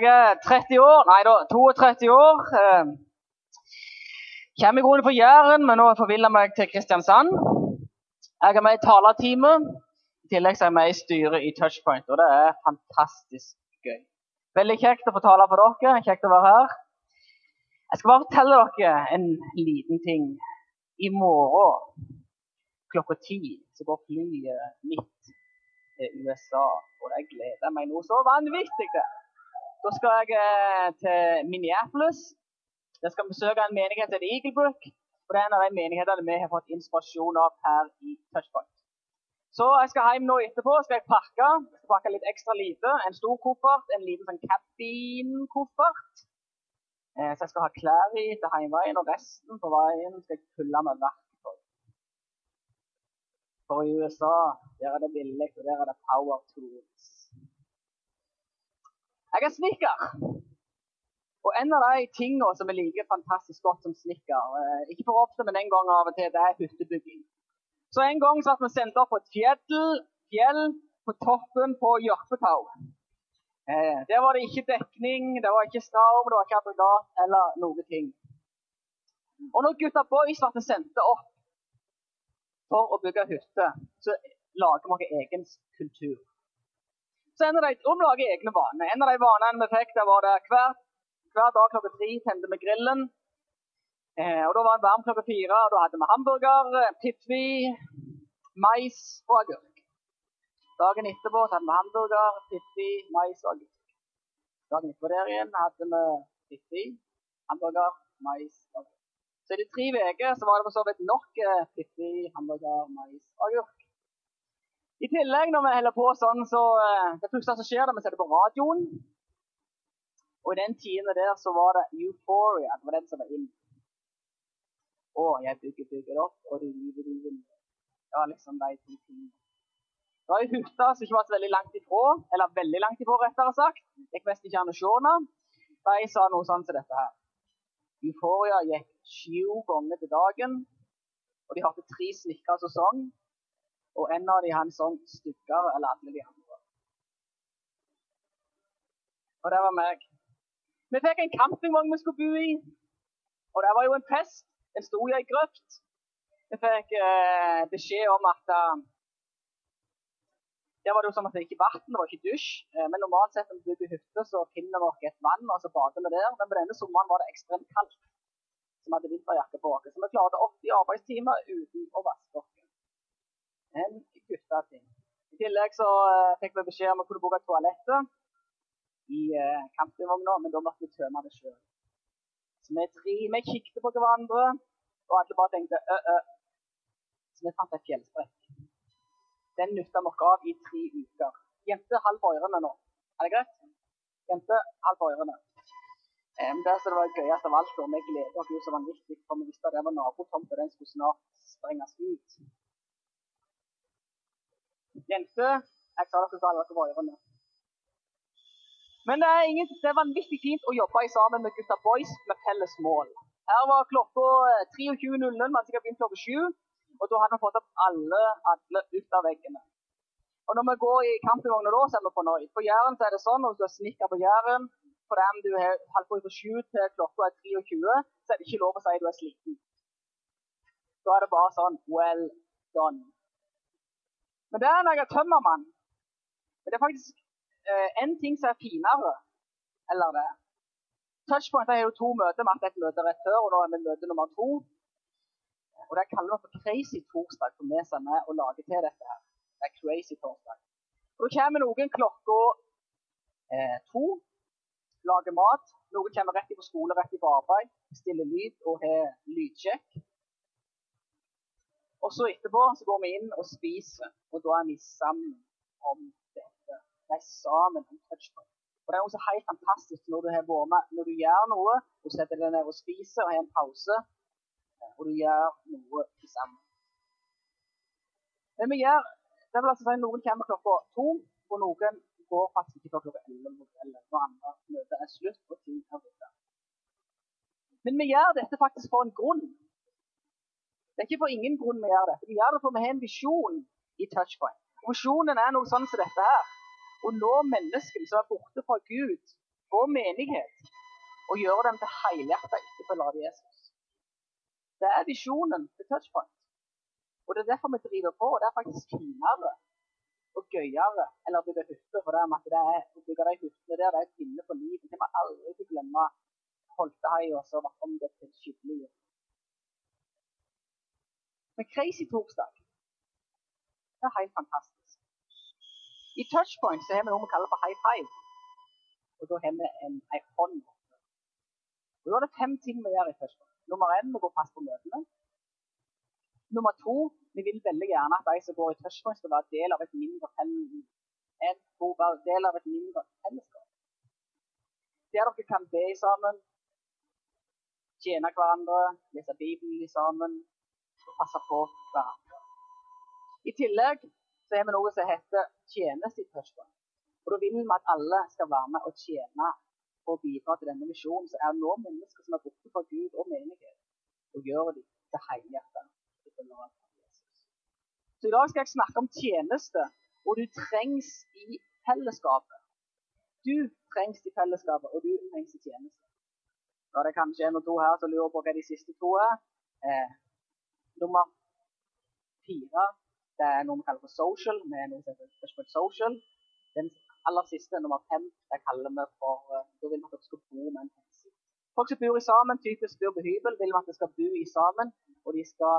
Jeg er 30 år, nei da, 32 år. Eh, kommer i grunnen fra Jæren, men nå har jeg meg til Kristiansand. Jeg er med i talertime. I tillegg så er jeg med i styret i Touchpoint, og det er fantastisk gøy. Veldig kjekt å få tale for dere. Kjekt å være her. Jeg skal bare fortelle dere en liten ting. I morgen klokka ti så går flyet mitt til USA, og jeg gleder meg noe så vanvittig til. Da skal jeg eh, til Minneapolis. Jeg skal besøke en menighet til Eagle Brook. Og det er en av de menighetene vi har fått inspirasjon av her i Touchpoint. Så jeg skal hjem nå etterpå. skal jeg pakke. Jeg skal pakke litt ekstra lite. En stor koffert, en liten sånn cabinkoffert. Eh, så jeg skal ha klær i til hjemveien, og resten på veien skal jeg fylle med verktøy. For i USA der er det billig, og der er det power tools. Jeg er snekker. Og en av de tingene som jeg liker fantastisk godt som snekker, eh, ikke for ofte, men en gang av og til, det er hyttebygging. Så en gang satt vi sendt opp på et fjell, fjell på toppen på Jørpetau. Eh, der var det ikke dekning, det var ikke storm, det var ikke aggregat eller noe ting. Og når gutta boys ble sendt opp for å bygge hytte, så lager vi egen kultur. Så en av de, og vi lager egne vaner. En av de vanene vi fikk, der var det hver, hver dag klokka tre tente vi grillen. Eh, og Da var det varm klokka fire, og da hadde vi hamburger, piffi, mais og agurk. Dagen etterpå hadde vi hamburger, piffi, mais og agurk. Dagen etterpå der igjen hadde vi piffi, hamburger, mais og agurk. Så i de tre uker var det for så vidt nok eh, hamburger, mais og agurk. I tillegg, når vi holder på sånn, så uh, det første som skjer, det vi setter på radioen. Og i den tiende der så var det Euphoria. Det var den som var inn. Å, jeg bygger, bygger opp, og du river, river ned. Det var liksom de to tingene. Det var ei hytte som ikke var så veldig langt ifra, eller veldig langt ifra, rettere sagt. Gikk mest ikke an å se henne. De sa noe sånn som dette her. Euphoria gikk sju ganger til dagen, og de hadde tre snekkere som sang. Og en av de han sånn styggere enn alle de andre. Og det var meg. Vi fikk en campingvogn vi skulle bo i. Og det var jo en fest. En sto i ei grøft. Vi fikk eh, beskjed om at uh, der var det jo sånn at det ikke vann, det var ikke dusj. Eh, men normalt sett når vi bygger hytte, så finner vi et vann, og så bader vi der. Men på denne sommeren var det ekstremt kaldt. Så vi hadde vinterjakke på oss. Så vi klarte 80 arbeidstimer uten å vaske oss. En gutteting. I tillegg så uh, fikk vi beskjed om å kunne bruke toalettet i uh, campingvogna, men da måtte vi tømme det sjøl. Så vi tre vi kikket på hverandre, og alle bare tenkte ø, ø. Så vi fant et fjellsprekk. Den nytta vi av i tre uker. Jente, halv på nå. Er det greit? Jente, halv på ørene. Um, det som var gøyest av alt, og vi gleder oss jo så vanvittig, for vi visste at det var nabotomta, den skulle snart sprenges ut. Jente, jeg sa dere skal dere var ørene. Men det er, ingen, det er vanvittig fint å jobbe sammen med gutta boys med felles mål. Her var klokka 23.00, man sikkert begynt klokka 7. Og da hadde vi fått opp alle, alle ut av veggene. Og når vi går i campingvogna da, så er vi fornøyd. På Jæren så er det sånn, når du har snekker på Jæren for dem du har holdt på fra 7 til klokka er 23, så er det ikke lov å si at du er sliten. Da er det bare sånn well done. Men det er når jeg er tømmermann. Men det er faktisk eh, en ting som er finere eller det. Touchpoint har jo to møter. Vi har et møte rett før, og nå er vi møte nummer to. Og Det kaller vi for Crazy torsdag, for vi som er med og lager til dette. her. Det er Crazy torsdag. Og Da kommer noen klokka eh, to, lager mat. Noen kommer rett på skole, rett på arbeid, stiller lyd og har lydsjekk. Og så etterpå så går vi inn og spiser, og da er vi sammen om dette. Er sammen om touchpoint. Og Det er også så helt fantastisk når du, har vært med, når du gjør noe, og setter deg ned og spiser og har en pause, og du gjør noe sammen. Men vi gjør, det vil altså si Noen kommer klokka to, og noen går faktisk ikke før klokka elleve når andre møter er slutt. og ting er borte. Men vi gjør dette faktisk for en grunn. Det er ikke for ingen grunn vi gjør det. Vi gjør det for vi har en visjon i Touchpoint. Visjonen er noe sånn som dette her. Å nå menneskene som er borte fra Gud, og menighet og gjøre dem til helhjerta etterfølgere av Jesus. Det er visjonen til Touchpoint. Og det er derfor vi driver på. og Det er faktisk finere og gøyere enn å bygge hytter. For det, er at det er å bygge de hyttene der det er pinne for livet. Det må aldri glemme Holteheia som var om det til skikkelig. Men Crazy torsdag det er helt fantastisk. I Touchpoint så har vi noe vi kaller for high five. Og da har vi en, en hånd. Og Da er det fem ting vi gjør i Touchpoint. Nummer én, vi går fast på møtene. Nummer to, vi vil veldig gjerne at de som går i touchpoint, skal være del av et mindre del av et mindre fellesskap. Der dere kan be sammen, tjene hverandre, lese Bibelen sammen passe på hverandre. I tillegg så er vi noe som heter tjeneste i touchpoint. Og Da vil vi at alle skal være med og tjene og bidra til denne misjonen. Så er det nå mennesker som er borte fra Gud og menighet, og gjør dem til helhjertet. Så I dag skal jeg snakke om tjeneste, og du trengs i fellesskapet. Du trengs i fellesskapet, og du trengs i tjeneste. Er det kanskje en og to her som lurer på hva de siste to er. Eh, nummer fire det er noe vi kaller for social. med noe som heter social. Den aller siste, nummer fem, det kaller vi for eh, Da vil vi at dere skal bo med en hensikt. Folk som bor i sammen, typisk bor på hybel, vil vi at de skal bo i sammen. Og de skal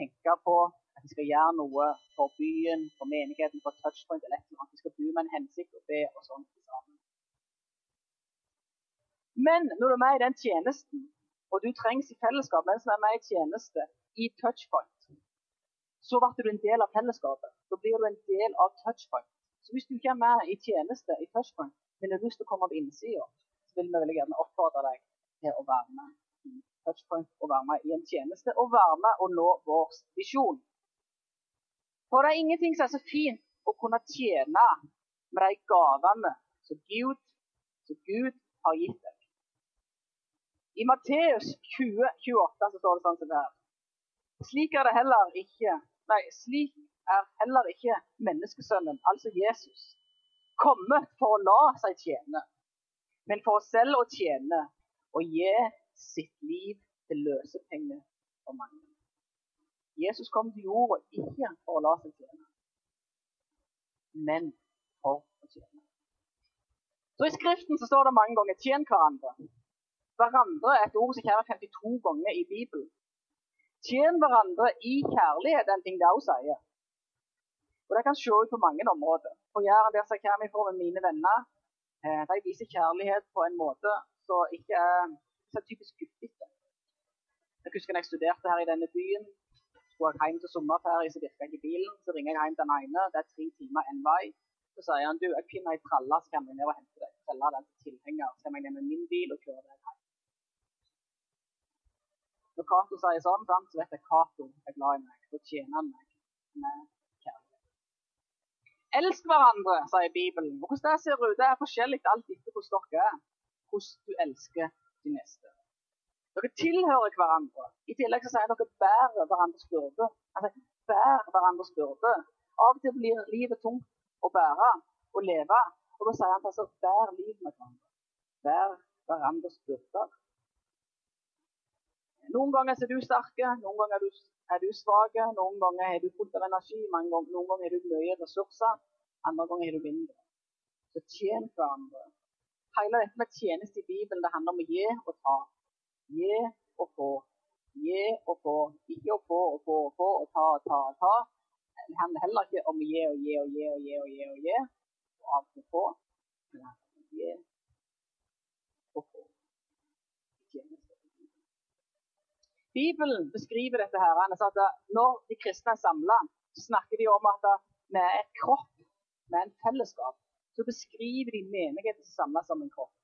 tenke på at de skal gjøre noe for byen, for menigheten, for touchpoint eller eller annet. De skal bo med en hensikt og be og sånn sammen. Men når du er med i den tjenesten, og du trengs i fellesskap mens du er med i tjeneste i touchpoint, så blir du en del av fellesskapet. Da blir du en del av touchpoint. Så hvis du ikke er med i tjeneste i touchpoint, men har lyst til å komme på innsida, så vil vi veldig gjerne oppfordre deg til å være med i touchpoint og være med i en tjeneste og være med og nå vår visjon. For det er ingenting som er så fint å kunne tjene med de gavene som Gud, som Gud har gitt deg. I Matteus 20, 28 så står det sånn som det her. Slik er det heller ikke Nei, slik er heller ikke menneskesønnen, altså Jesus, kommet for å la seg tjene, men for selv å tjene og gi sitt liv til løsepenger for mange. Jesus kom til jorda ikke for å la seg tjene, men for å tjene. Så I Skriften så står det mange ganger 'tjen hverandre'. Hverandre er et ord som kommer 52 ganger i Bibelen. Tjen hverandre i kjærlighet er en ting det òg sier. Og Det kan se ut på mange områder. På Jæren der jeg kommer fra med mine venner, eh, de viser kjærlighet på en måte som ikke er så typisk guttete. Jeg husker da jeg studerte her i denne byen, skulle jeg hjem til sommerferie, så virka ikke bilen. Så ringer jeg hjem til den ene, det er tre timer én vei. Så sier han du, jeg finner ei tralle, så kan jeg ned og hente deg. Selge den til tilhenger. Så kommer jeg ned med min bil og kjører deg. Når Cato sier sånn, så vet jeg Cato er glad i meg. Da tjener han meg med kjærlighet. Elsk hverandre, sier Bibelen. Og hvordan det ser ut, det er forskjellig alt etter hvordan dere er. Hvordan du elsker de neste. Dere tilhører hverandre. I tillegg så sier dere bærer hverandres byrde. Altså, bærer hverandres byrde. Av og til blir livet tungt å bære og leve. Og da sier han altså bær livet med hverandre. Bær hverandres byrder. Noen ganger er du sterke, noen ganger er du, er du svak, noen ganger er du fullt av energi, ganger, noen ganger har du mye ressurser, andre ganger har du mindre. Så tjen hverandre. Hele dette med tjeneste i Bibelen det handler om å gi og ta. Gi og få. Gi og få. Ikke å få og få og få og ta og ta og ta. Det handler heller ikke om å gi og gi og gi og gi og gi og gi. Og av og få. Men gi og få. Bibelen beskriver dette her, at når de kristne er samla, snakker de om at vi er et kropp, med en fellesskap. Så beskriver de menigheten som samles som en kropp.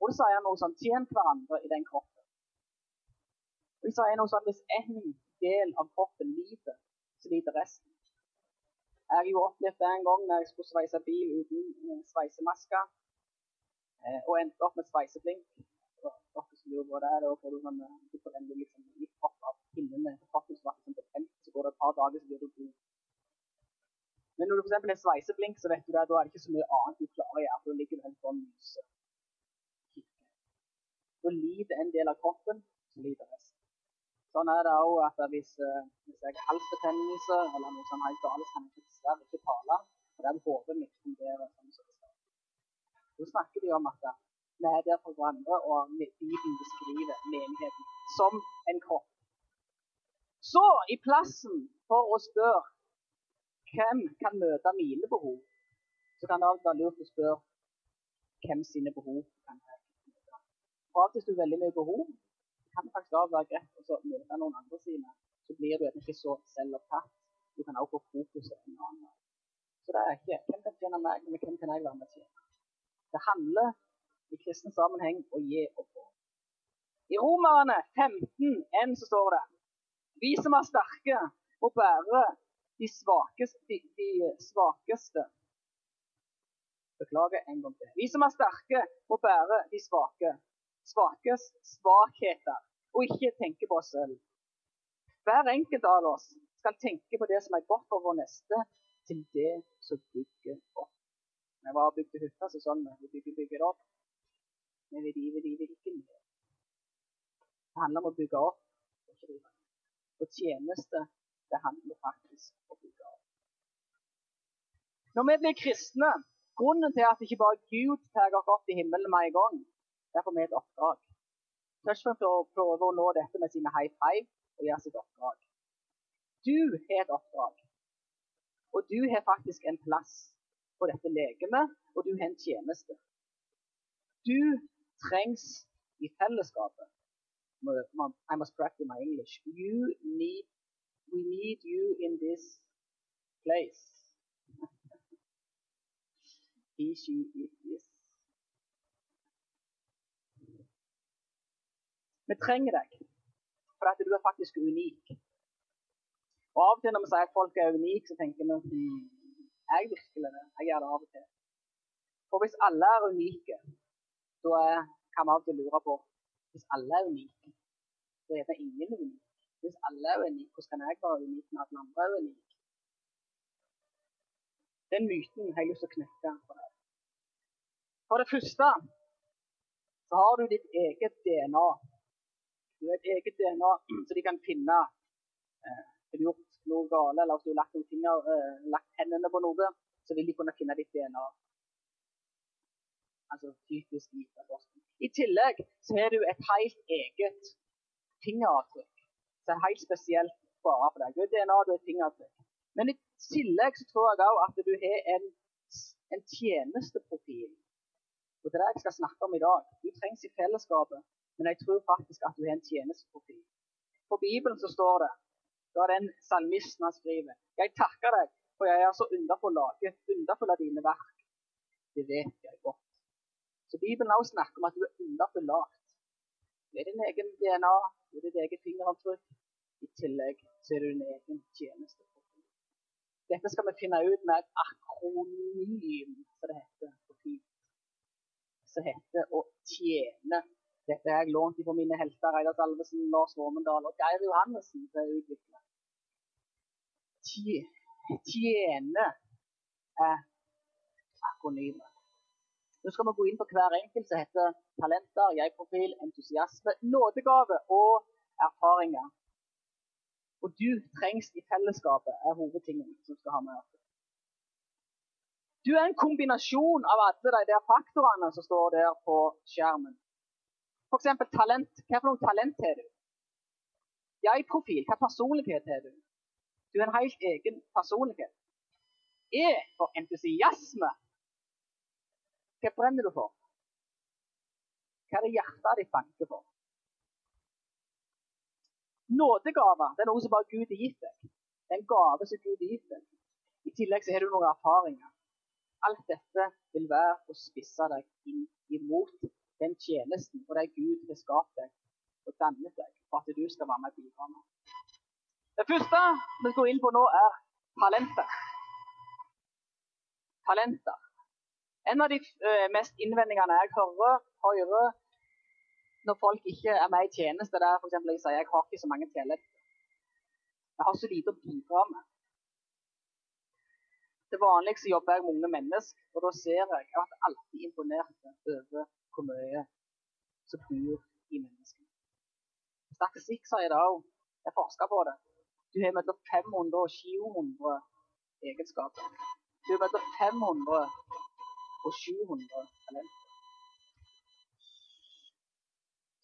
Og det sier noe sånn Tjen hverandre i den kroppen. Og de sier noe sånn hvis en del av kroppen lider, så lider resten. Jeg har jo opplevd det en gang når jeg skulle sveise bil uten sveisemaske, eh, og endte opp med sveiseblink. Som da får du sånn du litt opp av på kroppen, så blir det så går det et par dager, så blir du god. Men når du f.eks. er sveiseblink, så vet du det, da er det ikke så mye annet du klarer å gjøre, for du ligger helt sånn myse. Da lider en del av kroppen, så lider resten. Sånn er det òg at hvis, eh, hvis jeg har halsbetennelse eller noe sånt helt galt, kan jeg dessverre ikke tale. For det er hodet mitt fungerer sånn som det skal. Snakker de om at der for hverandre, og Bibelen beskriver menigheten som en kropp. Så, i plassen for å spørre hvem kan møte mine behov, så kan det alltid være lurt å spørre hvem sine behov kan jeg møte. For av og til veldig mye behov, kan det faktisk være greit å møte noen andre sine. Så blir du ikke så selvopptatt. Du kan også få fokuset en annen vei. Så det er ikke hvem kan tjene meg, men hvem kan jeg være med å tjene. Det handler i kristen sammenheng å gi og få. I Romerne 15,1 så står det Vi som er sterke, må bære de svakeste, de, de svakeste. Beklager en gang til. Vi som er sterke, må bære de svake. Svakes svakheter, og ikke tenke på oss selv. Hver enkelt av oss skal tenke på det som er godt for vår neste, til det som bygger opp. Når jeg var og bygde hytta, så sånn vi bygger, bygger opp. Men vi river, river ikke ned. Det handler om å bygge opp. Og tjeneste, det handler faktisk om å bygge opp. Når vi blir kristne, grunnen til at ikke bare Gud tar oss opp i himmelen med en gang, det er for vi et oppdrag. Først og fremst prøve å nå dette med sine high five og gjøre sitt oppdrag. Du har et oppdrag. Og du har faktisk en plass på dette legemet, og du har en tjeneste. Du trengs i fellesskapet. I must practice my English. You need, we need you in this place. He, she, it, is. Vi trenger deg, for at du er faktisk unik. Og Av og til når vi sier at folk er unike, så tenker vi hm, jeg virkelig det? Jeg gjør det av og til. For hvis alle er unike, da kan vi av og til lure på hvis alle er unike, så er det ingen unik. Hvis alle er unike, hvordan kan jeg være unik når alle andre er unike? Den myten har jeg lyst til å knekke for deg. For det første så har du ditt eget DNA. Du har et eget DNA så de kan finne eh, har du gjort noe galt, eller hvis du har lagt, finger, eh, lagt hendene på noe, så vil de kunne finne ditt DNA. Altså typisk IT-forskning. I tillegg så har du et helt eget fingeravtrykk. Så er helt spesielt bare for deg. Du er DNA, du er fingeravtrykk. Men i tillegg så tror jeg òg at du har en, en tjenesteprofil. Og det er det jeg skal snakke om i dag. Du trengs i fellesskapet, men jeg tror faktisk at du har en tjenesteprofil. På Bibelen så står det da er den salmisten han skriver. Jeg takker deg, for jeg er så underfull laget, underfull av dine verk. Det vet jeg godt. Så Bibelen også snakker om at du er underbelagt. er din egen DNA, du er ditt eget fingeravtrykk. I tillegg så er du din egen tjeneste. Dette skal vi finne ut med et akronym, som det heter på fint. Som heter å tjene dette har jeg lånt fra mine helter Reidar Salvesen, Lars Vormendal og Geir Johannessen til å utvikle. Tjene er akronymet. Nå skal vi gå inn på hver enkelt som heter talenter, jeg-profil, entusiasme, nådegave og erfaringer. Og du trengs i fellesskapet, er hovedtingen som skal ha med oss. Du er en kombinasjon av alle de der faktorene som står der på skjermen. F.eks. talent. Hva for noe talent har du? Jeg-profil. Hva personlighet har du? Du har en helt egen personlighet. E for entusiasme. Hva brenner du for? Hva er det hjertet ditt banker for? Nådegaver det er noe som bare Gud har gitt deg. Det er en gave som Gud har gitt deg. I tillegg så har du noen erfaringer. Alt dette vil være å spisse deg inn imot den tjenesten og det Gud har skapt deg og dannet deg for at du skal være med og bidra med. Det første vi skal gå inn på nå, er talenter. Talenter. En av de uh, mest innvendingene jeg hører, hører når folk ikke er med i tjeneste, det er f.eks. jeg sier jeg har ikke så mange talenter. Jeg har så lite å bidra med. Til vanlig så jobber jeg med unge mennesker, og da ser jeg at jeg alltid imponert over hvor mye som bor Statistikk sier det òg. Jeg forsker på det. Du har mellom 500 og 700 egenskaper. Du har mellom 500 og 700 talenter.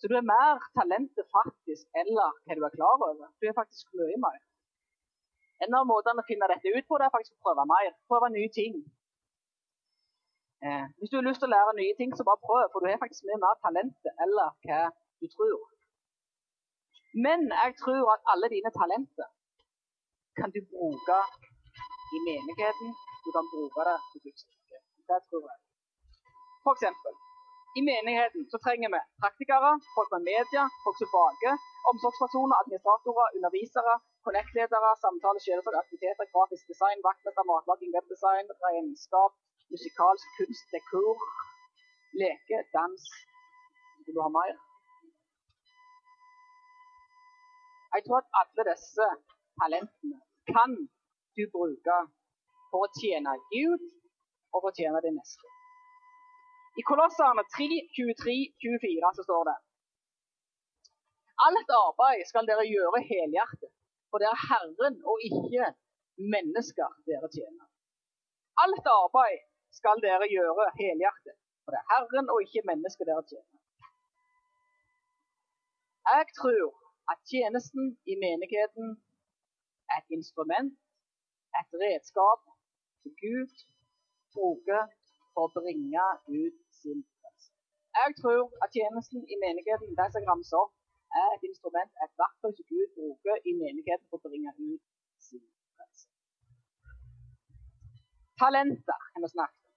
Så du er mer talentet faktisk eller hva du er klar over. Du er faktisk mye mer. En av måtene å finne dette ut på, det er faktisk å prøve mer. Prøve nye ting. Eh, hvis du har lyst til å lære nye ting, så bare prøv, for du har faktisk mye mer talenter eller hva du tror. Men jeg tror at alle dine talenter kan du bruke i menigheten. Du kan bruke det i Guds For eksempel, i menigheten så trenger vi praktikere, folk med media, folk som baker, omsorgspersoner, administratorer, undervisere, connect-ledere, samtale, sjelesorg, aktiviteter, grafisk design, vaktmester, matlaging, webdesign, regnskap, musikalsk kunst, dekor, leke, dans. Vil du ha mer? Jeg tror at alle disse talentene kan du bruke for å tjene Gud og fortjener din neste. I Kolosserne 3, 23, 24 så står det Alt arbeid skal dere gjøre helhjertet, for det er Herren og ikke mennesker dere tjener. Alt arbeid skal dere gjøre helhjertet, for det er Herren og ikke mennesker dere tjener. Jeg tror at tjenesten i menigheten er et instrument, et redskap til Gud bruker for å bringe ut sin frelse. Jeg tror at tjenesten i menigheten det som ramser opp, er et instrument, et verktøy som Gud bruker i menigheten for å bringe ut sin frelse. Talenter har vi snakket om.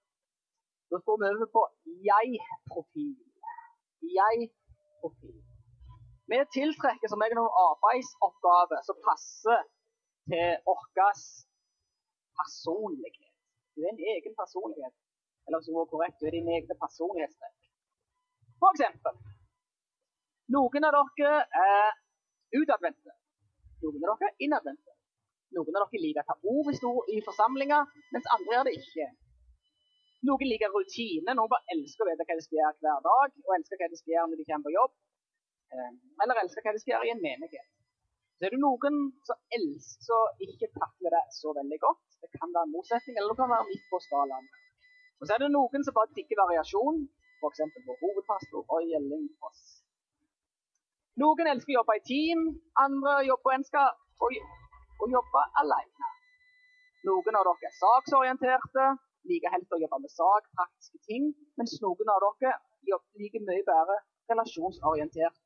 Da går vi over på jeg-profil. Jeg-profil. Vi tiltrekker som regel noen arbeidsoppgaver som passer til vår personlighet. Du er en egen personlighet. Eller hvis du var korrekt, du er din egne personlighetstrekk. For eksempel noen av dere er utadvendte. Noen av dere er innadvendte. Noen av dere liker å ta ord i, forsamlinger, mens andre gjør det ikke. Noen liker rutine. Noen bare elsker å vite hva de skal gjøre hver dag, og elsker hva de skal gjøre når de kommer på jobb. Eh, eller elsker hva de skal gjøre i en menighet. Så er det noen som elsker å ikke takler det så veldig godt. Det kan være en motsetning, eller det kan være midt på skalaen. Og så er det noen som bare digger variasjon, f.eks. på hovedpastor og Gjelling. Noen elsker å jobbe i team, andre jobber ønsker å, å jobbe alene. Noen av dere er saksorienterte, liker helst å jobbe med sak, praktiske ting, mens noen av dere liker mye bedre relasjonsorientert.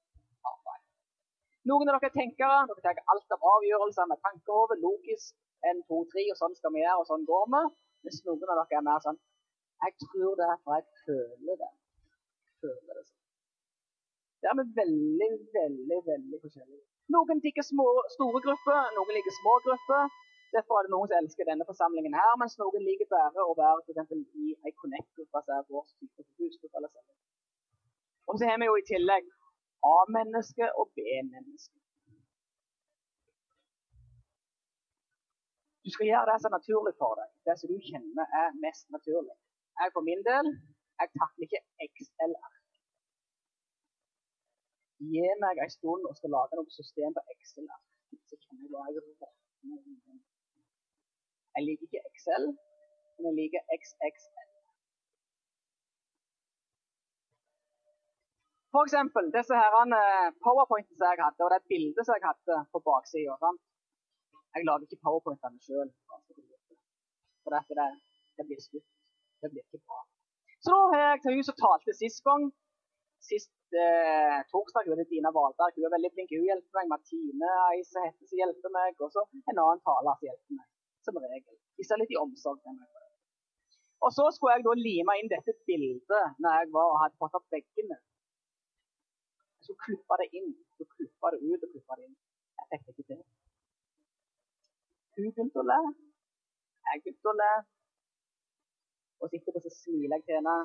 Noen av dere tenker, dere tenker alt av avgjørelser med tankehode, logisk, en, to, tre, og sånn skal vi gjøre, og sånn går vi. Hvis noen av dere er mer sånn Jeg tror det for jeg føler det. Føler det sånn. Der er vi veldig, veldig veldig forskjellige. Noen små, store grupper, noen liker små grupper. Derfor er det noen som elsker denne forsamlingen her, mens noen liker bare å være for eksempel, i ei Connect-gruppe. som er vår type sånn. Og så har vi jo i tillegg A-menneske og B-menneske. Du skal gjøre det som er naturlig for deg, det som du kjenner er mest naturlig. Jeg for min del jeg takler ikke XLR. Gi meg en stund og skal lage noe system på XLR. Så kjenner jeg bare jeg Jeg liker ikke XL, men jeg liker XXL. For eksempel disse her eh, powerpointene som jeg hadde, og det bildet som jeg hadde på baksida. Jeg lager ikke powerpointene sjøl. For dette, det, det blir slutt. Det blir ikke bra. Så da har jeg til hun som talte sist gang, sist eh, torsdag var det Dina Valberg. Hun er veldig flink. Hun hjelper meg. Martine Eise heter som hjelper meg. Og så en annen taler som hjelper meg. Som regel. De ser litt i omsorg meg. Og så skulle jeg da lime inn dette bildet når jeg var og hadde fått opp veggene. Jeg klippa det inn. Så klippa det ut og klippa det inn. Jeg fikk det ikke til. Hun begynte å le. Jeg begynte å le. Og så etterpå så smiler jeg til henne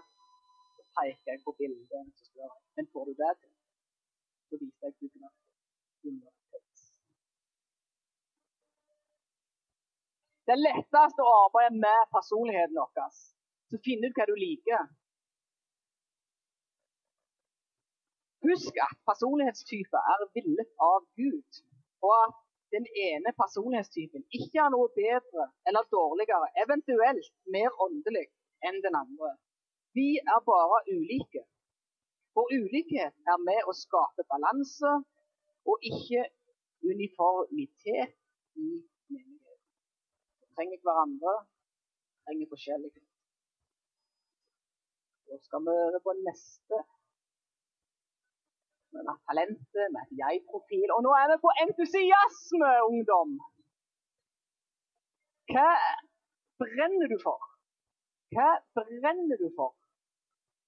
peker jeg på bildet. Så spør jeg men får du det til. Så viser jeg under tekst. Det letteste å arbeide med personligheten vår. Så finne ut hva du liker. Hun Husk at personlighetstyper er villet av Gud, og at den ene personlighetstypen ikke er noe bedre eller dårligere, eventuelt mer åndelig enn den andre. Vi er bare ulike. For ulikhet er med å skape balanse og ikke uniformitet i menigheten. Vi trenger hverandre, vi trenger forskjellighet. Så skal vi over på neste. Med talentet, med har jeg-profil. Og nå er vi på entusiasme, ungdom! Hva brenner du for? Hva brenner du for?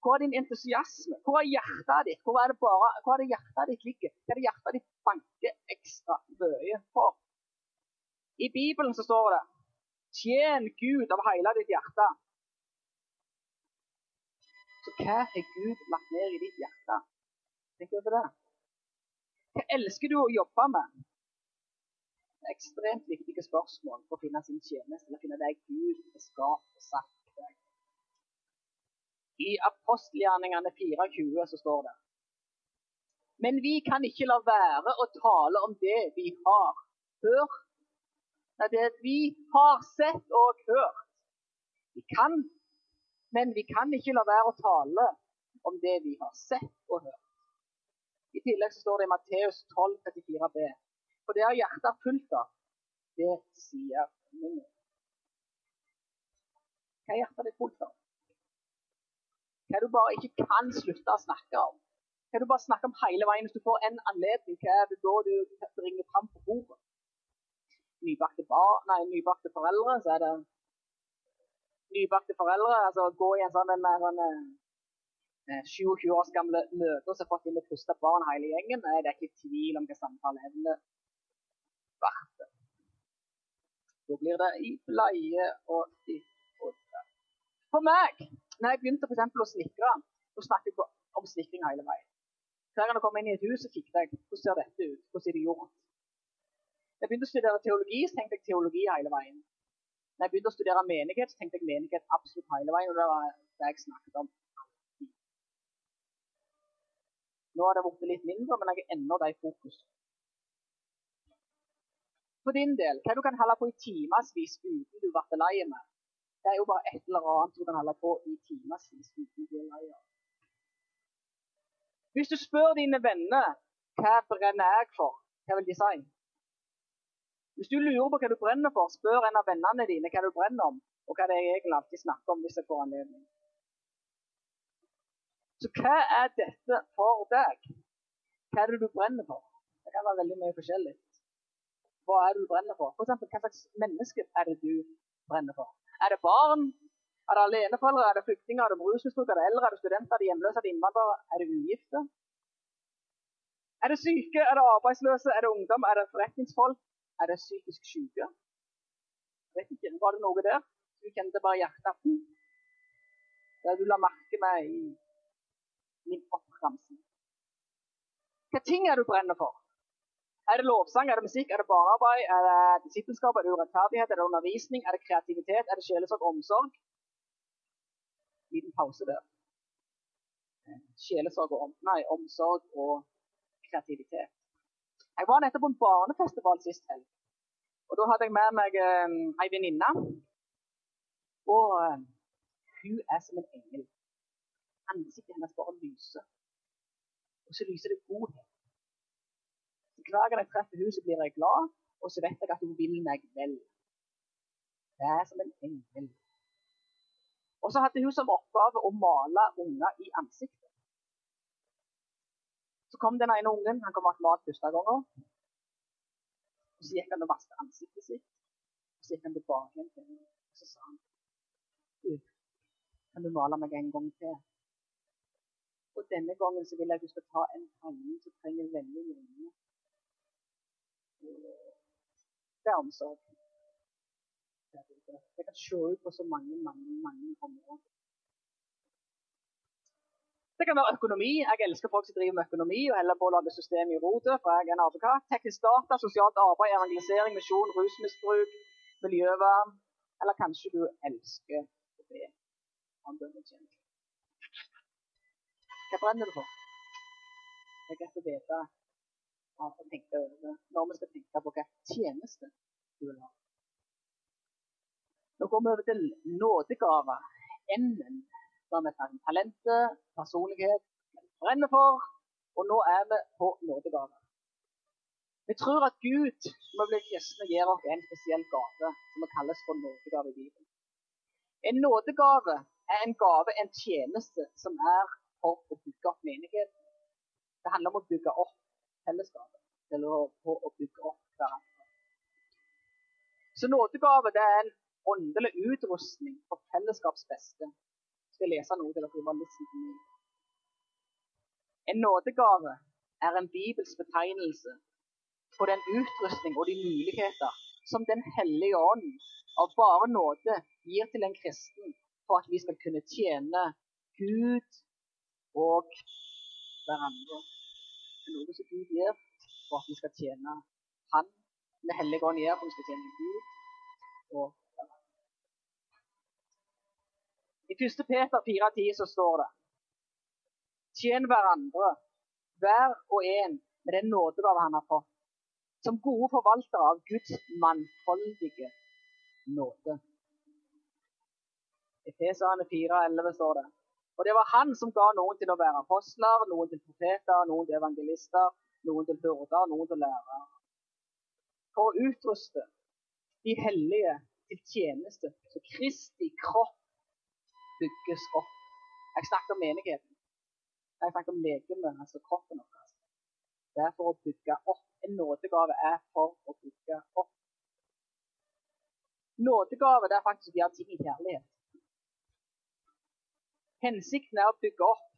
Hvor er din entusiasme? Hvor er hjertet ditt? Hvor er det, bare, hvor er det hjertet ditt ligger? Hva er det hjertet ditt banker ekstra mye for? I Bibelen så står det Tjen Gud av hele ditt hjerte. Så hva har Gud lagt ned i ditt hjerte? Tenk over det. Hva elsker du å jobbe med? Det er ekstremt viktige spørsmål for å finne sin tjeneste, eller finne det Gud har skapt og sagt deg. I apostelgjerningene 24 så står det Men vi kan ikke la være å tale om det vi har hørt. Nei, det vi har sett og hørt. Vi kan men vi kan ikke la være å tale om det vi har sett og hørt. I tillegg så står det i Matteus 12, 34b. For det er hjertet fullt av, det sier munnen. Hva er hjertet ditt fullt av? Hva du bare ikke kan slutte å snakke om? Hva du bare snakker om hele veien hvis du får en anledning? Hva er det da du bringer fram på bordet? Nybakte, bar, nei, nybakte foreldre, så er det nybakte foreldre. altså Gå i en sånn, en, en, eh, 27 års gamle mødre som har fått inn det første barn hele gjengen. Det er ikke tvil om hva samtaleevne verdt. Da blir det i bleie og i hodet. For meg, når jeg begynte for å snekre, så snakket jeg om snekring hele veien. Hver gang jeg kom inn i et hus, så fikk jeg hvordan ser dette ut, hvordan er det gjort. Jeg begynte å studere teologi, så tenkte jeg teologi hele veien. Når jeg begynte å studere menighet, så tenkte jeg menighet absolutt hele veien. og det var det jeg snakket om. Nå har det blitt litt mindre, men jeg er ennå det i fokus. For din del, hva du kan holde på i timevis uten du blir lei med, det er jo bare et eller annet du kan holde på i timevis uten du blir lei av. Hvis du spør dine venner hva brenner jeg for, hva vil de si? Hvis du lurer på hva du brenner for, spør en av vennene dine hva du brenner om, og hva det er jeg egentlig alltid snakker om hvis jeg får anledning. Så hva er dette for deg? Hva er det du brenner for? Det kan være veldig mye forskjellig. Hva er det du brenner for? For eksempel, hva slags menneske er det du brenner for? Er det barn? Er det aleneforeldre? Er det flyktninger? Er det rusmisbrukere? Er det eldre? Er det studenter? Er det hjemløse? Er det innvandrere? Er det ugifte? Er det syke? Er det arbeidsløse? Er det ungdom? Er det forretningsfolk? Er det psykisk syke? Vet ikke, Var det noe der? Du kjente bare hjertet Det du la merke med i min oppramsing. Hva ting er du brenner for? Er det lovsang, er det musikk, er det barnearbeid, er det disippelskap, er det urettferdighet, er det undervisning, er det kreativitet, er det sjelesorg omsorg? Liten pause der. Sjelesorg og om, nei, omsorg og kreativitet. Jeg var nettopp på en barnefestival sist helg. Og Da hadde jeg med meg eh, ei venninne. Og eh, hun er som en engel. Ansiktet hennes bare lyser. Og så lyser det godhet. Så Hver gang jeg treffer henne, så blir jeg glad, og så vet jeg at hun vil meg vel. Det er som en engel. Og så hadde hun som oppgave å male unger i ansiktet. Så kom den ene ungen. Han kom malt første gangen. Og så gikk han og vasket ansiktet sitt. Og så gikk han tilbake igjen til henne. Og så sa han Du, kan du male meg en gang til? Og denne gangen så vil jeg at du skal ta en tegning som trenger veldig mye. Det er omsorg. Det kan se ut på så mange, mange, mange områder. Det kan være økonomi. Jeg elsker folk som driver med økonomi og heller på å lage system i rotet, for jeg er en advokat. Teknisk data, sosialt arbeid, evangelisering, misjon, rusmisbruk, miljøvern. Eller kanskje du elsker å be. Hva brenner du for? Det er greit å vite hva vi tenker over når vi skal tenke på hva tjeneste du vil ha. Nå går vi over til nådegaver. N-en. Da vi snakket om talentet, personlighet, brenner for, og nå er vi på nådegaver. Vi tror at Gud, som blitt kristne, gir oss en spesiell gave som kalles for nådegave i Bibelen. En nådegave er en gave, en tjeneste, som er for å bygge opp menigheten. Det handler om å bygge opp fellesskapet, eller på å bygge opp hverandre. Så nådegave det er en åndelig utrustning for fellesskaps beste. Jeg lese noe til dere En nådegave er en bibelsk betegnelse på den utrustning og de muligheter som Den hellige ånd av bare nåde gir til en kristen for at vi skal kunne tjene Gud og hverandre. Det er noe som Gud gjør for at vi skal tjene Han. Den hellige ånd gjør for at vi skal tjene Gud og hverandre. I 1. Peter 4,10 så står det Tjen hverandre, hver og en med den nådegave han har fått, som gode forvaltere av Guds mannfoldige nåde. I Efeserne 4,11 står det. Og det var han som ga noen til å være apostler, noen til profeter, noen til evangelister, noen til hyrder, noen til lærere. For å utruste de hellige til tjeneste, så Kristi kropp bygges opp. Jeg snakket om menigheten. Jeg snakket om legemet, altså kroppen vår. Det er for å bygge opp. En nådegave er for å bygge opp. Nådegave det er faktisk å gjøre ting i kjærlighet. Hensikten er å bygge opp,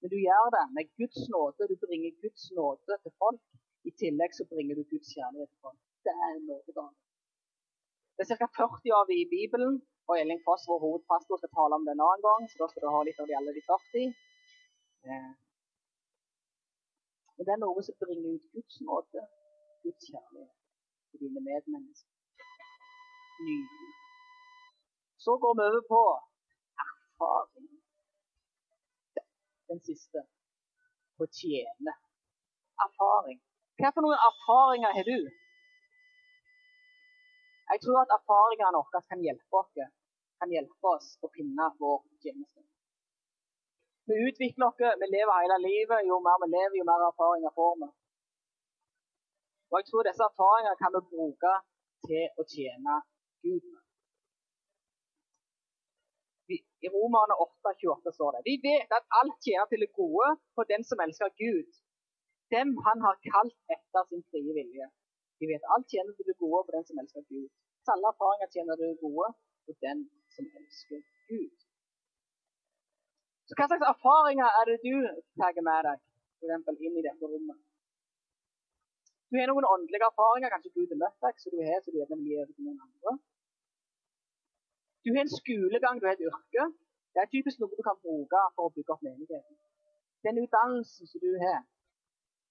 men du gjør det med Guds nåde. Du bringer Guds nåde til folk. I tillegg så bringer du Guds kjærlighet til folk. Det er en nådegave. Det er ca. 40 av dem i Bibelen, og Elling Foss, vår hovedpastor, skal tale om det en annen gang. Så da skal du ha litt av de alle de 40. Eh. Men det er noe som bringer ut Guds nåde, Guds kjærlighet til dine medmennesker. Nydelig. Så går vi over på erfaring den siste. Å tjene. Erfaring. Hva for noen erfaringer har du? Jeg tror at erfaringene våre kan hjelpe oss, kan hjelpe oss å finne vår tjeneste. Vi utvikler oss, vi lever hele livet. Jo mer vi lever, jo mer erfaringer får vi. Og jeg tror disse erfaringene kan vi bruke til å tjene Gud med. I Romerne 8,28 står det. Vi vet at alt tjener til det gode for den som elsker Gud. Dem han har kalt etter sin frie vilje. Vi vet alt tjener til det gode for den som elsker Gud. Alle erfaringer tjener til det gode for den som elsker Gud. Så Hva slags erfaringer er det du tar med deg for eksempel, inn i dette rommet? Du har noen åndelige erfaringer. Kanskje Gud har møtt deg, så du har så du gjerne vil gi over til noen andre. Du har en skolegang, du har et yrke. Det er typisk noe du kan bruke for å bygge opp menigheten. Den utdannelsen som du har,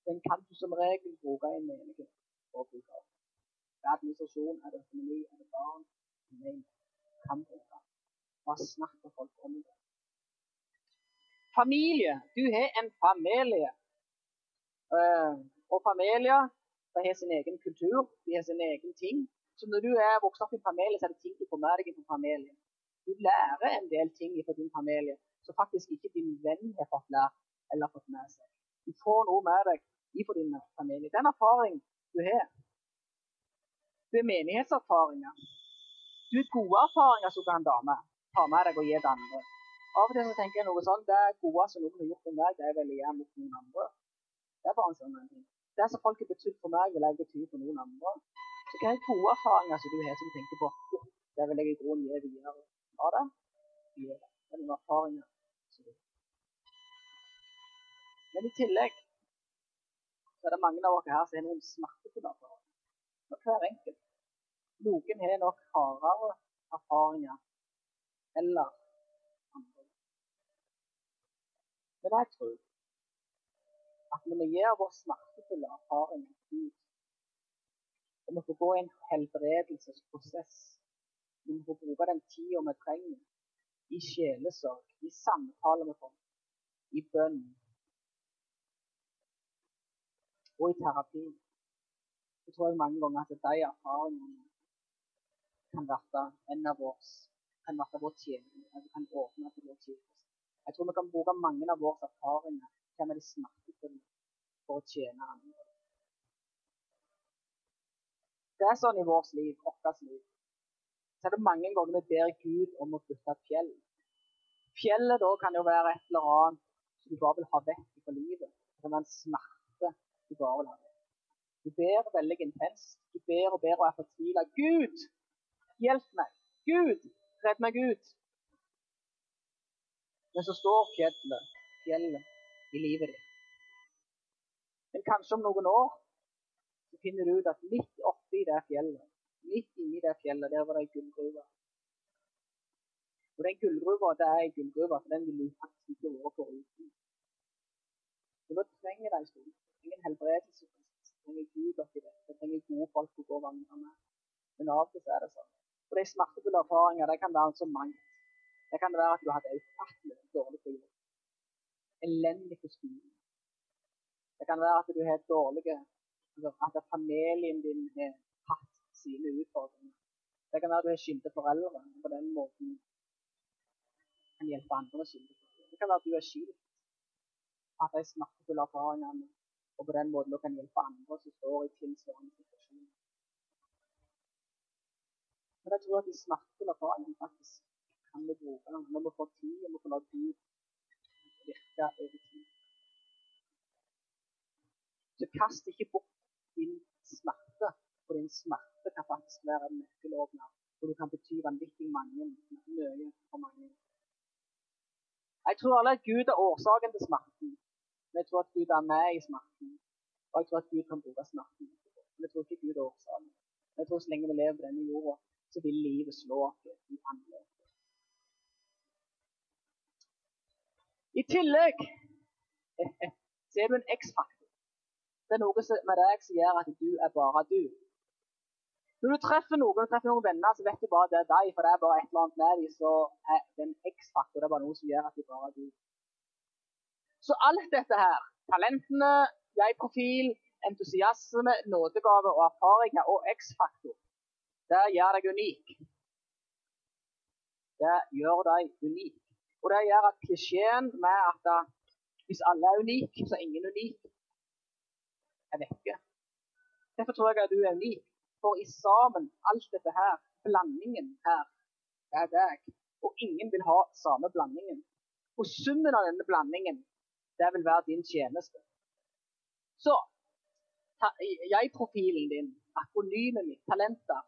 den kan du som regel bruke i en menighet for å bygge opp. Det er administrasjon, er det økonomi, er det barn Nei, kan bruke. Bare snakk med folk om det. Familie. Du har en familie. Uh, og familier har sin egen kultur, de har sin egen ting. Så når du er vokst opp i en familie, så er det ting du får med deg fra familien. Du lærer en del ting fra din familie som faktisk ikke din venn har fått lært eller fått med seg. Du får noe med deg fra din familie. Den erfaring du har. Du er menighetserfaringer. Du har gode erfaringer som kan dame ta med deg og gi til andre. Av og til så tenker jeg noe sånn, Det er gode som noen har gjort for meg, det er vel igjen mot noen andre. Det er bare en sånn ting. Det som folk har betydd for meg, vil jeg bety for noen andre. Hva er gode erfaringer som du har som du tenker på oh, det vil jeg i grunnen gi videre? fra det? Gi det. Det er noen erfaringer. Men i tillegg så er det mange av dere her som har noen smertefulle erfaringer. For hver enkelt. Noen har nok hardere erfaringer eller andre. Men jeg tror at når vi gir vår smertefulle erfaring ut og vi får gå i en helbredelsesprosess. Vi må få bruke den tida vi trenger i sjelesorg, i samtale med folk, i bønn. og i terapi, så tror jeg mange ganger at de erfaringene kan være en av oss kan være vår tjeneste, kan åpne for vår tjeneste. Jeg tror vi kan bruke mange av våre erfaringer til med de smertefulle for å tjene andre. Det er sånn i vårt liv, vårt liv. Så er det mange ganger vi ber Gud om å flytte et fjell. Fjellet da kan jo være et eller annet som du bare vil ha vekk fra livet. Det kan være en smerte du bare vil ha vekk. Du ber veldig intenst. Du ber og ber og er fortvila. Gud, hjelp meg! Gud, redd meg ut! Men så står fjellet, fjellet i livet ditt. Men kanskje om noen år så finner du ut at midt oppi det fjellet, midt inni det fjellet, der var det ei gullgruve. Og den gullgruva det er ei gullgruve, for den vil du faktisk ikke være foruten. Og da trenger de stund. trenger en helbredelse. trenger Gud oppi det. Det trenger gode folk å gå og vandre med. Men av og til er det sånn. Og de smertefulle erfaringer det kan være så mangt. Det kan være at du har hatt ufattelig dårlig på jobb. Elendig på skolen. Det kan være at du har dårlige At familien din har hatt sine utfordringer. Det kan være du har skilte foreldre og på den måten kan hjelpe andre skyldige foreldre. Det kan være at du er skilt at de smertefulle erfaringene, og på den måten kan hjelpe andre som står i tilsvarende situasjoner. Men jeg tror at de smertefulle erfaringene faktisk kan vi bruke vi får tid, og vi får la Gud virke over tid. Så kast ikke bort din smerte, for din smerte kan faktisk være en nøkkelåpner. Og du kan bety vanvittig mange, mye for mange. Jeg tror alle at Gud er årsaken til smerten. Men jeg tror at Gud er med i smerten. Og jeg tror at Gud kan bruke smerten. Men jeg tror ikke Gud er årsaken. Men jeg tror så lenge vi lever på denne jorda, så vil livet slå oss i annerledes. I tillegg så er du en X-faktor. Det er noe med deg som gjør at du er bare du. Når du treffer noen, du treffer noen venner, så vet du bare det er deg, for det er bare et eller annet med dem, så er en X-faktor. Det er bare noe som gjør at du bare er. Så alt dette her, talentene, jeg-profil, entusiasme, nådegave og erfaringer og X-faktor, det gjør deg unik. Det gjør deg unik. Og det gjør at klisjeen med at hvis alle er unike, så er ingen unik, er vekke. Derfor tror jeg at du er unik. For i sammen, alt dette her, blandingen her, det er deg. Og ingen vil ha samme blandingen. Og summen av denne blandingen det vil være din tjeneste. Så jeg-profilen din, akronymet mitt, talenter,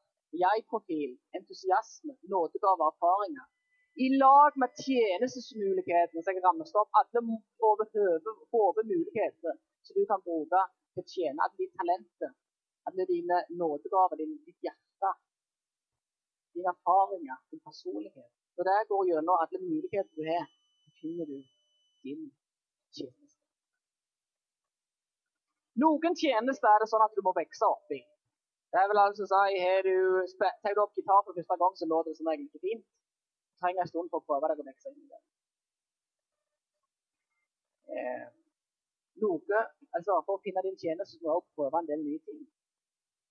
jeg-profil, entusiasme, nådegave, erfaringer. I lag med tjenestesmulighetene som jeg rammet opp, alle over høve muligheter som du kan bruke til å tjene, alle dine talenter, alle dine nådegaver, ditt hjerte, dine erfaringer, din personlighet. Når det går gjennom alle muligheter du har, så finner du din tjeneste. Noen tjenester er det sånn at du må vokse opp i. Det vel altså si, har du, Tar du opp gitar for første gang, så låter det som regel ikke fint. Du trenger en stund for å prøve deg å vokse inn i det. Eh, noe, altså For å finne din tjeneste må du også prøve en del nye ting.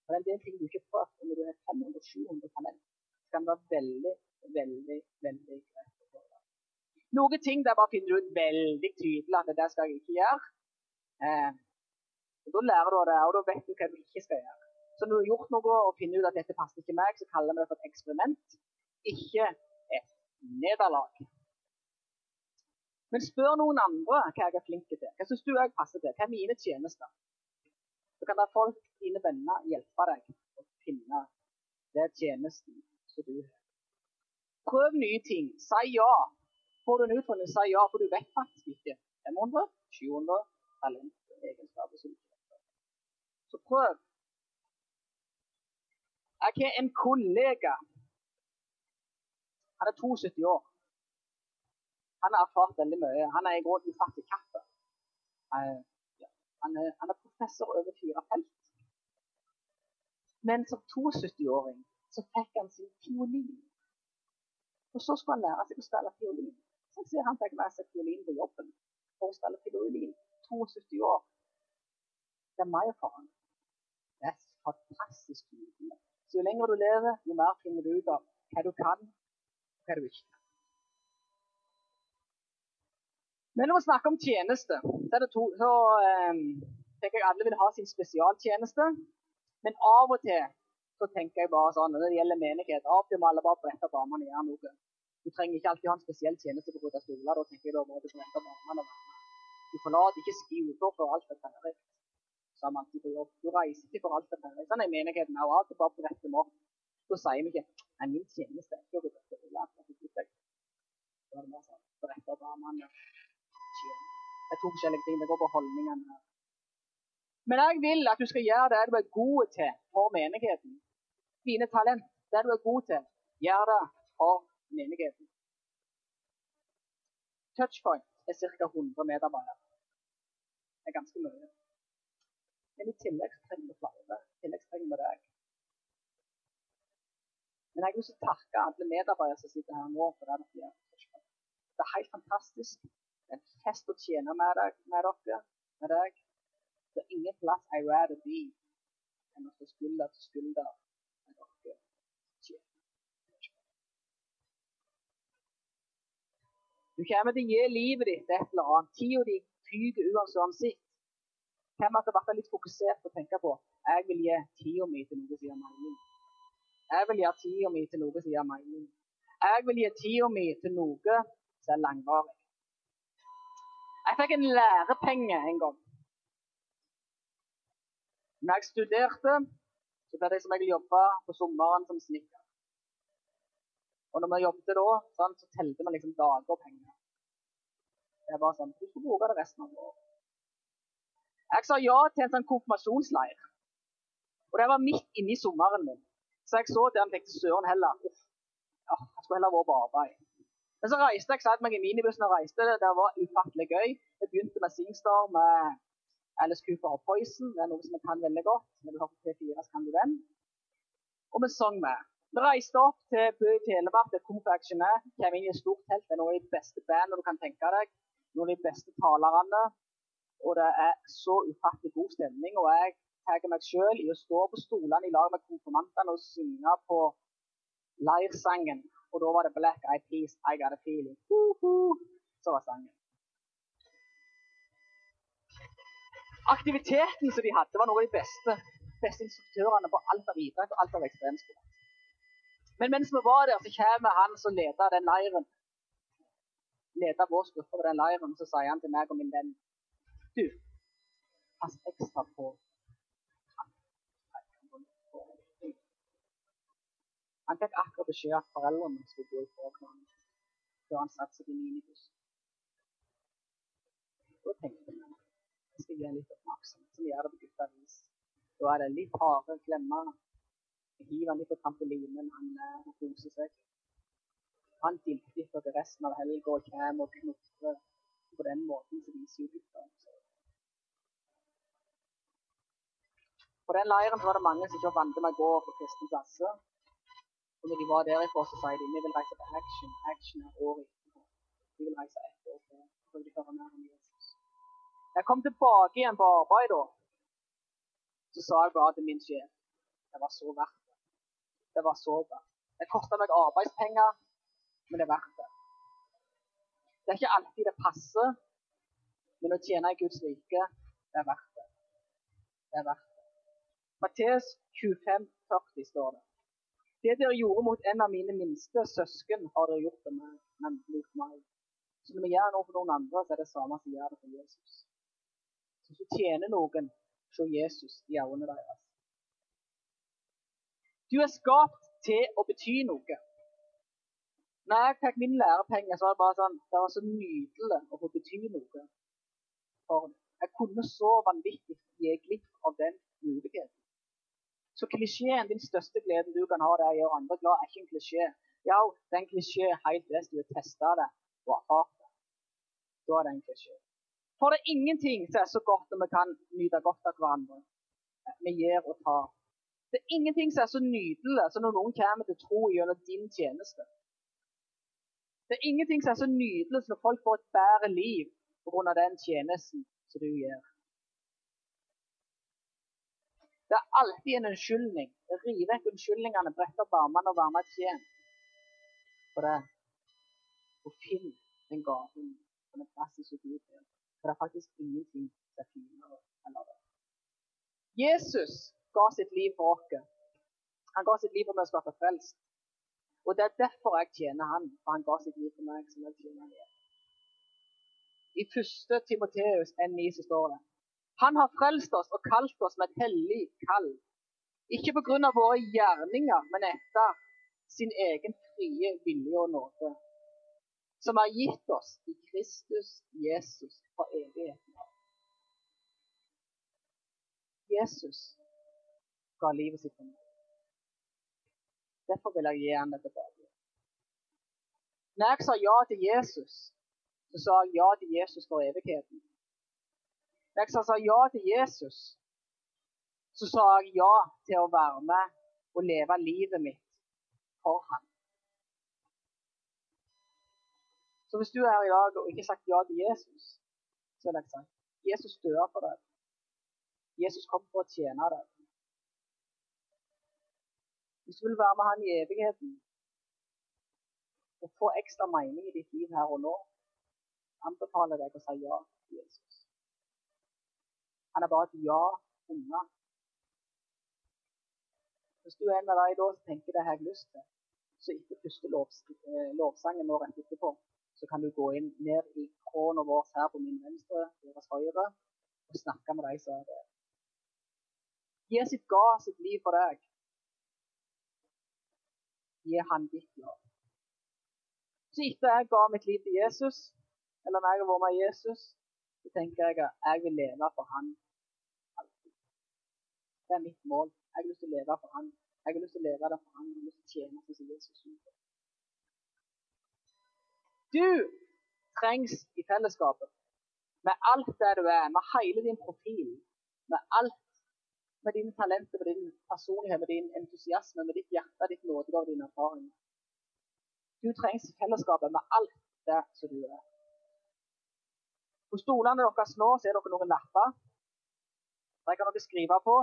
For det er en del ting du ikke får. Når du er 500-700 talent, Det kan være veldig, veldig, veldig greit noen ting der bare finner du ut veldig tydelig at det skal jeg ikke gjøre. Eh, og Da lærer du det, og da vet du hva du ikke skal gjøre. Så når du har gjort noe og finner ut at dette passer ikke meg, så kaller vi det for et eksperiment, ikke et nederlag. Men spør noen andre hva jeg er flink til. Hva syns du jeg passer til? Hva er mine tjenester? Så kan da folk, dine venner, hjelpe deg å finne det tjenesten som du har. Prøv nye ting. Si ja får du en utfordring, si ja, for du vet faktisk ikke 500, 700 talent egenskaper som du Så prøv. Jeg har en kollega. Han er 72 år. Han har erfart veldig mye. Han er i grunnen ufattelig kaffe. Han er, han er professor over fire felt. Men som 72-åring så fikk han sin fiolin. Og så skulle han lære seg å spille fiolin. Så sier han fikk med seg fiolin på jobben for å spille fiolin. 72 år. Det er meg for han. Det er fantastisk nydelig. Så jo lenger du lever, jo mer finner du ut av hva du kan, og hva du ikke kan. Men når vi snakker om tjeneste, så, er det to, så um, tenker jeg alle vil ha sin spesialtjeneste. Men av og til så tenker jeg bare sånn, når det gjelder menighet, av og til må alle bare brette opp armene og gjøre noe. Du trenger ikke alltid ha en spesiell tjeneste på grunn av stoler. Da tenker jeg da må du brette opp armene og være Du forlater ikke skuter for alt er ferdig. På jobb. Du reiser ikke for alt er ferdig. Sånn er menigheten òg. Alltid bare bretter dem opp. Så sier vi ikke er min tjeneste er ikke å brette stoler. Da er det mer sånn brette opp armene. Det er to forskjellige ting. Det går på holdningene. Men jeg vil at du skal gjøre det du er god til for menigheten. Dine talent, det du er god til, gjør det for menigheten. Touchpoint er ca. 100 medarbeidere. Det er ganske mye. Men i tillegg trenger vi flere. I tillegg trenger vi deg. Men jeg vil også takke alle medarbeidere som sitter her nå. for det dere gjør. Det er helt fantastisk. Det er en fest å tjene med, deg, med dere, med deg. Det er ingen plass I rather be enn å stå skulder til skulder Du kommer til å gi livet ditt et eller annet. Tida di fyker uansett. Hvem det blir litt fokusert på å tenke på jeg vil gi tida mi til noe som gir mening. Jeg vil gi tida mi til noe som gir mening. Jeg vil gi tida mi til noe som er langvarig. Jeg fikk en lærepenge en gang. Når jeg studerte, så ble det som jeg jobba på sommeren som snekker. Og når vi jobbet da, så telte vi liksom dager og penger. Det bare sånn, Du skal bruke det resten av året. Jeg sa ja til en sånn konfirmasjonsleir. Og det var midt inni sommeren min. Så jeg så det og tenkte søren heller. Uff, ja, jeg skulle heller vært på arbeid. Men så reiste jeg, satt meg i minibussen og reiste. Det var ufattelig gøy. Jeg begynte med Singstar med Alice Cooper og Poison. Det er noe som jeg kan veldig godt. Når du hører på P4, så kan du den. Og vi sang med. Vi reiste opp til Bø i Telemark, der Comfort Action er. Kom inn i et stort telt. Det er noen av de beste bandene du kan tenke deg. Noen av de beste talerne. Og det er så ufattelig god stemning. Og jeg tar meg sjøl i å stå på stolene i lag med konfirmantene og synge på leirsangen. Og da var det Black Eyed Peas, I Got A Feeling. Uh -huh. Så var sangen. Aktiviteten som de hadde, var noe av de beste, beste instruktørene på alt av idrett og alt av ekstremsport. Men mens vi var der, så kommer han som leder den leiren. Leder vår gruppe på den leiren, så sier han til meg og min venn Du, pass ekstra på Han fikk akkurat beskjed at foreldrene skulle gå i forkant før han satte seg i minibussen. Da tenkte vi jeg skal gi litt oppmerksomhet, som gjør det på guttevis. Da er det litt harde klemmer, hiver litt på trampolinen, han, han eh, koser seg. Han dilter etter resten av helga og kommer og knotrer. på den måten som viser jo gutta. På den leiren var det mange som ikke vant med å gå på kristne plasser. Og når de var derifra, så sa de vi vil reise på action. Action er året. De vil reise ett år før. Så de høre mer om Jesus. Jeg kom tilbake igjen på arbeid da. Så sa jeg bare til min sjef det var så verdt det var så verdt Det kosta meg arbeidspenger, men det er verdt det. Det er ikke alltid det passer, men å tjene i Guds rike, det er verdt det. Det er verdt det. Matteus 25, 40 står det. Det dere gjorde mot en av mine minste søsken, har dere gjort det med, mot meg. Så når vi gjør noe for noen andre, så er det samme som gjør det for Jesus. Hvis du tjener noen, se Jesus i øynene deres. Du er skapt til å bety noe. Når jeg fikk min lærepenge, så var det bare sånn, det var så nydelig å få bety noe for. Jeg kunne så vanvittig gi glipp av den muligheten. Så klisjeen, din største gleden du kan ha, det er å gjøre andre glad, er ikke en klisjé. Ja, det er en klisjé helt til du har testa det og erfart det. Da er det en klisjé. For det er ingenting som er så godt når vi kan nyte godt av hverandre. Vi gir og tar. Det er ingenting som er så nydelig som når noen kommer til tro gjennom din tjeneste. Det er ingenting som er så nydelig som når folk får et bedre liv pga. den tjenesten som du gjør. Det er alltid en unnskyldning. Riv vekk unnskyldningene, brett opp armene og med og tjen. For det. Og finn den gaven og den plassen som Gud har. Det er faktisk ingenting som er finere enn det. Jesus ga sitt liv for oss. Han ga sitt liv for meg å skape frelst. Og det er derfor jeg tjener han, for han ga sitt liv for meg som jeg tjener han. I 1. Timoteus 1,9 så står det Han har frelst oss og kalt oss med et hellig kall. Ikke pga. våre gjerninger, men etter sin egen frie vilje og nåde. Som har gitt oss i Kristus Jesus for evigheten. Jesus ga livet sitt for meg. Derfor vil jeg gi ham det tilbake. Når jeg sa ja til Jesus, så sa jeg ja til Jesus for evigheten. Når jeg sa ja til Jesus, så sa jeg ja til å være med og leve livet mitt for ham. Så hvis du er her i dag og ikke har sagt ja til Jesus, så er det ikke sant. Jesus dør for deg. Jesus kom for å tjene deg. Hvis du vil være med han i evigheten og få ekstra mening i ditt liv her og nå, anbefaler deg å si ja til Jesus. Han er bare et ja unna. Hvis du er en av de da som tenker det har jeg lyst til, så ikke første lovsangen når nå rett etterpå, så kan du gå inn ned i krona vår her på min venstre, deres høyre, og snakke med de som er der. Jesus ga sitt liv for deg Gi han ditt liv. Så etter jeg ga mitt liv til Jesus, eller når jeg har vært med Jesus, så tenker jeg at jeg vil leve for han alltid. Det er mitt mål. Jeg har lyst til å leve for han. Jeg har lyst til å leve der for han. Jeg har lyst til å tjene som Jesus. Du trengs i fellesskapet. Med alt det du er, med hele din profil, med alt med dine talenter, med din personlighet, med din entusiasme, med ditt hjerte, ditt nådegave, dine erfaringer. Du trengs i fellesskapet med alt det som du er. På stolene deres nå er dere noen lapper. Der kan dere skrive på.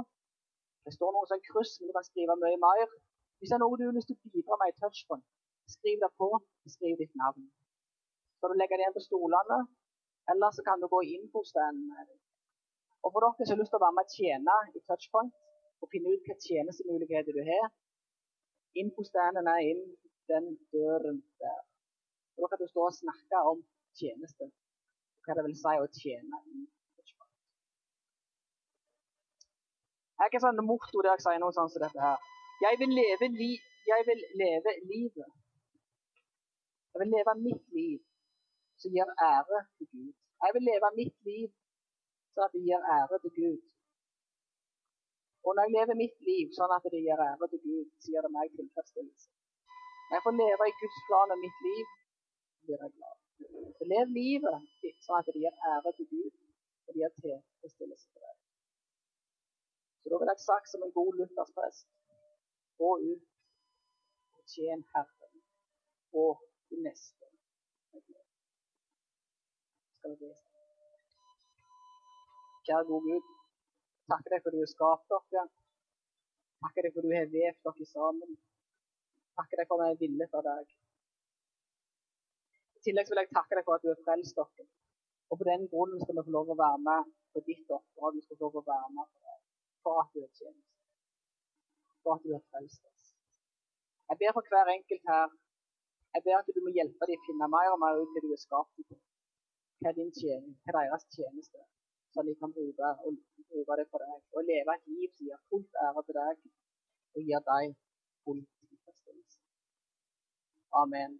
Det står noe sånn kryss, men du kan skrive mye mer. Hvis det er noe du har lyst til å bidra med i touchpoint, skriv det på. Skriv ditt navn. Skal du legge det igjen på stolene, eller så kan du gå inn hos den og for dere som har lyst til å være med og tjene i Touchpoint, og finne ut hvilke tjenestemuligheter du har, inn på den er inn den døren der. Og Da kan du stå og snakke om tjeneste, og hva det vil si å tjene i Touchpoint. Jeg har ikke sånn motto der jeg sier noe sånn som dette her. Jeg vil leve, li jeg vil leve livet. Jeg vil leve mitt liv som gir ære til Gud. Jeg vil leve mitt liv sånn at det gir ære til Gud. Og når jeg lever mitt liv sånn at det gir ære til Gud, så gir det meg tilfredsstillelse. Når jeg får leve i Guds plan og mitt liv, blir jeg glad. Så lev livet sånn at det gir ære til Gud, og det gir tilfredsstillelse til deg. Så da vil jeg sagt som en god luthersprest gå ut og tjen Herren og de neste. Skal vi be Kjære gode Gud, takker deg for du har skapt dere. Takker deg for du har vevd dere sammen. Takker deg for vi er villet av deg. I tillegg vil jeg takke deg for at du har frelst dere. Og på den grunnen skal vi få lov å være med på ditt oppdrag. Vi skal få lov å være med for. For at du har tjent. For at du har frelst oss. Jeg ber for hver enkelt her. Jeg ber at du må hjelpe dem å finne mer og mer ut hva du har skapt til. Hva din tjening? Hva er deres tjeneste? så de kan bruke, og, bruke det for deg. Og leve et liv som gir fullt ære til deg, og gir deg full tilfredsstillelse. Amen.